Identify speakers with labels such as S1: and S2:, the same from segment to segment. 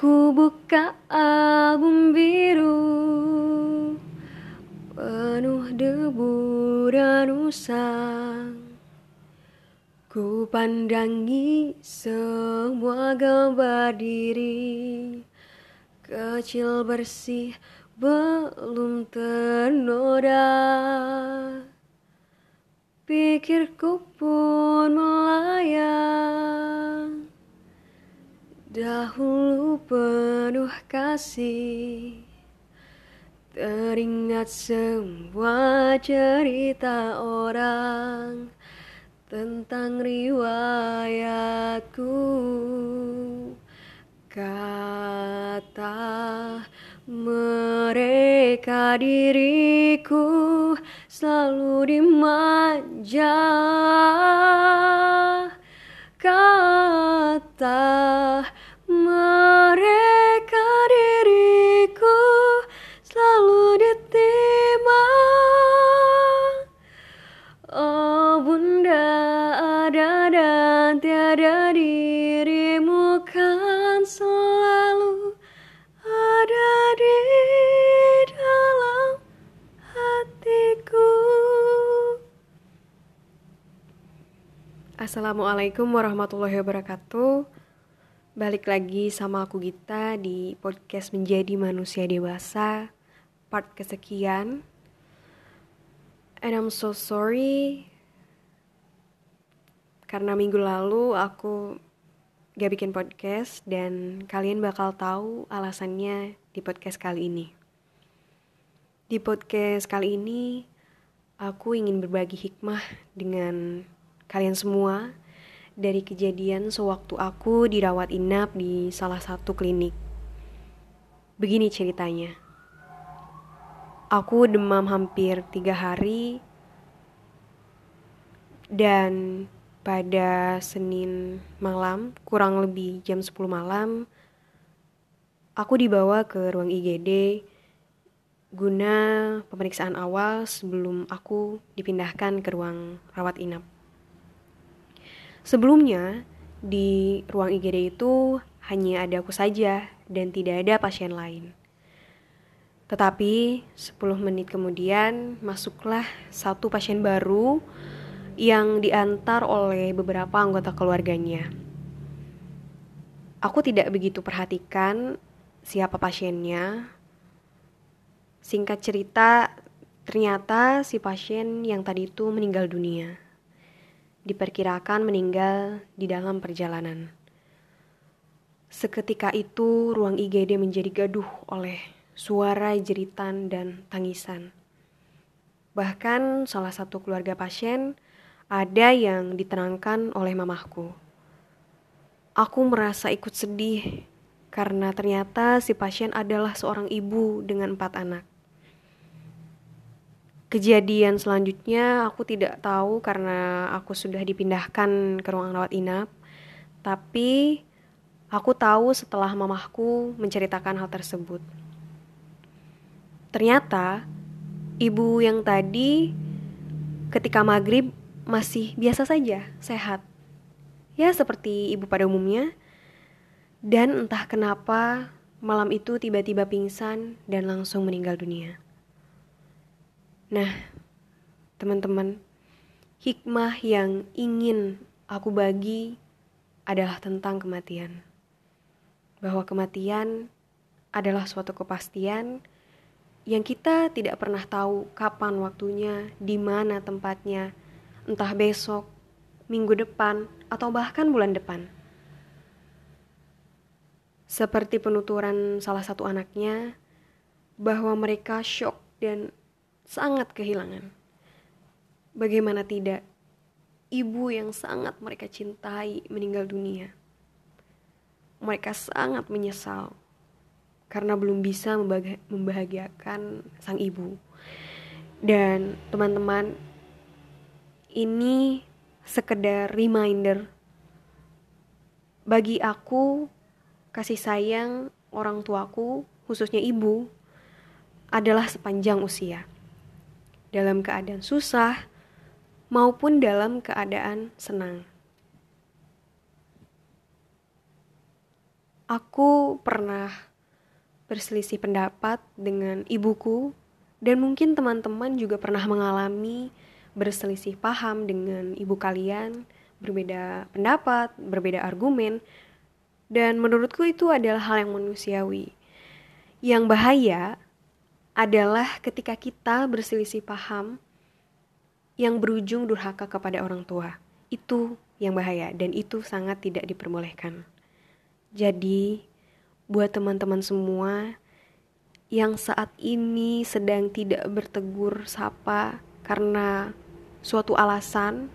S1: Ku buka album biru Penuh debu dan usang. Ku pandangi semua gambar diri. Kecil bersih belum ternoda. Pikirku pun melayang Dahulu penuh kasih Teringat semua cerita orang Tentang riwayatku. Kata mereka diriku selalu dimanja. Kata Assalamualaikum warahmatullahi wabarakatuh. Balik lagi sama aku Gita di podcast Menjadi Manusia Dewasa Part kesekian. And I'm so sorry Karena minggu lalu aku gak bikin podcast Dan kalian bakal tahu alasannya di podcast kali ini. Di podcast kali ini Aku ingin berbagi hikmah dengan kalian semua dari kejadian sewaktu aku dirawat inap di salah satu klinik. Begini ceritanya. Aku demam hampir tiga hari dan pada Senin malam, kurang lebih jam 10 malam, aku dibawa ke ruang IGD guna pemeriksaan awal sebelum aku dipindahkan ke ruang rawat inap. Sebelumnya, di ruang IGD itu hanya ada aku saja dan tidak ada pasien lain. Tetapi 10 menit kemudian masuklah satu pasien baru yang diantar oleh beberapa anggota keluarganya. Aku tidak begitu perhatikan siapa pasiennya. Singkat cerita, ternyata si pasien yang tadi itu meninggal dunia diperkirakan meninggal di dalam perjalanan. Seketika itu, ruang IGD menjadi gaduh oleh suara jeritan dan tangisan. Bahkan salah satu keluarga pasien ada yang ditenangkan oleh mamahku. Aku merasa ikut sedih karena ternyata si pasien adalah seorang ibu dengan empat anak. Kejadian selanjutnya aku tidak tahu karena aku sudah dipindahkan ke ruang rawat inap. Tapi aku tahu setelah mamahku menceritakan hal tersebut. Ternyata ibu yang tadi ketika maghrib masih biasa saja, sehat. Ya seperti ibu pada umumnya. Dan entah kenapa malam itu tiba-tiba pingsan dan langsung meninggal dunia. Nah, teman-teman, hikmah yang ingin aku bagi adalah tentang kematian. Bahwa kematian adalah suatu kepastian yang kita tidak pernah tahu kapan waktunya, di mana tempatnya, entah besok, minggu depan, atau bahkan bulan depan. Seperti penuturan salah satu anaknya, bahwa mereka shock dan sangat kehilangan. Bagaimana tidak, ibu yang sangat mereka cintai meninggal dunia. Mereka sangat menyesal karena belum bisa membahagiakan sang ibu. Dan teman-teman, ini sekedar reminder bagi aku kasih sayang orang tuaku, khususnya ibu, adalah sepanjang usia dalam keadaan susah maupun dalam keadaan senang. aku pernah berselisih pendapat dengan ibuku dan mungkin teman-teman juga pernah mengalami berselisih paham dengan ibu kalian, berbeda pendapat, berbeda argumen, dan menurutku itu adalah hal yang manusiawi. Yang bahaya adalah ketika kita berselisih paham yang berujung durhaka kepada orang tua. Itu yang bahaya dan itu sangat tidak diperbolehkan. Jadi, buat teman-teman semua yang saat ini sedang tidak bertegur sapa karena suatu alasan,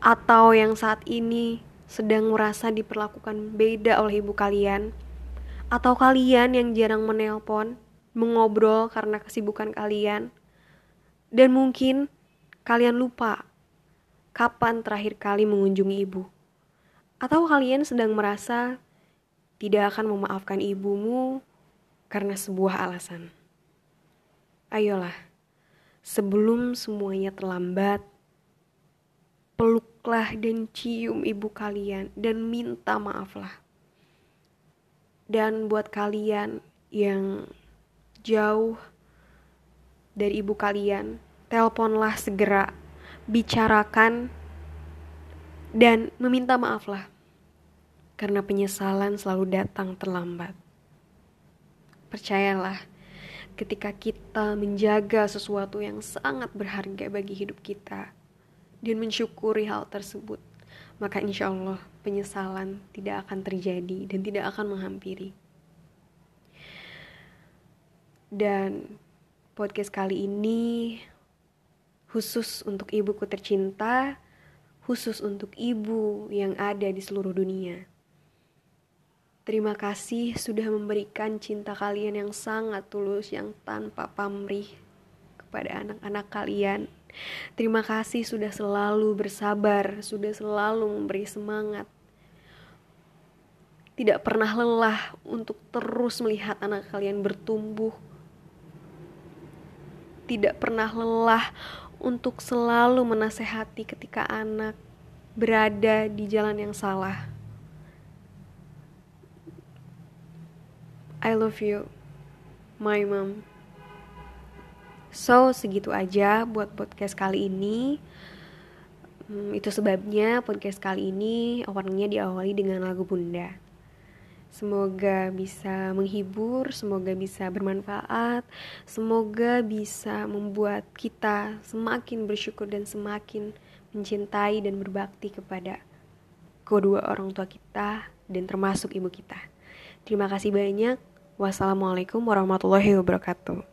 S1: atau yang saat ini sedang merasa diperlakukan beda oleh ibu kalian, atau kalian yang jarang menelpon, mengobrol karena kesibukan kalian, dan mungkin kalian lupa kapan terakhir kali mengunjungi ibu, atau kalian sedang merasa tidak akan memaafkan ibumu karena sebuah alasan. Ayolah, sebelum semuanya terlambat, peluklah dan cium ibu kalian dan minta maaflah. Dan buat kalian yang jauh dari ibu kalian, teleponlah segera, bicarakan dan meminta maaflah karena penyesalan selalu datang terlambat. Percayalah, ketika kita menjaga sesuatu yang sangat berharga bagi hidup kita dan mensyukuri hal tersebut, maka insya Allah penyesalan tidak akan terjadi dan tidak akan menghampiri. Dan podcast kali ini khusus untuk ibuku tercinta, khusus untuk ibu yang ada di seluruh dunia. Terima kasih sudah memberikan cinta kalian yang sangat tulus, yang tanpa pamrih kepada anak-anak kalian. Terima kasih sudah selalu bersabar, sudah selalu memberi semangat. Tidak pernah lelah untuk terus melihat anak kalian bertumbuh. Tidak pernah lelah untuk selalu menasehati ketika anak berada di jalan yang salah. I love you, my mom. So, segitu aja buat podcast kali ini. Hmm, itu sebabnya podcast kali ini awalnya diawali dengan lagu Bunda. Semoga bisa menghibur, semoga bisa bermanfaat, semoga bisa membuat kita semakin bersyukur dan semakin mencintai dan berbakti kepada kedua orang tua kita dan termasuk ibu kita. Terima kasih banyak. Wassalamualaikum warahmatullahi wabarakatuh.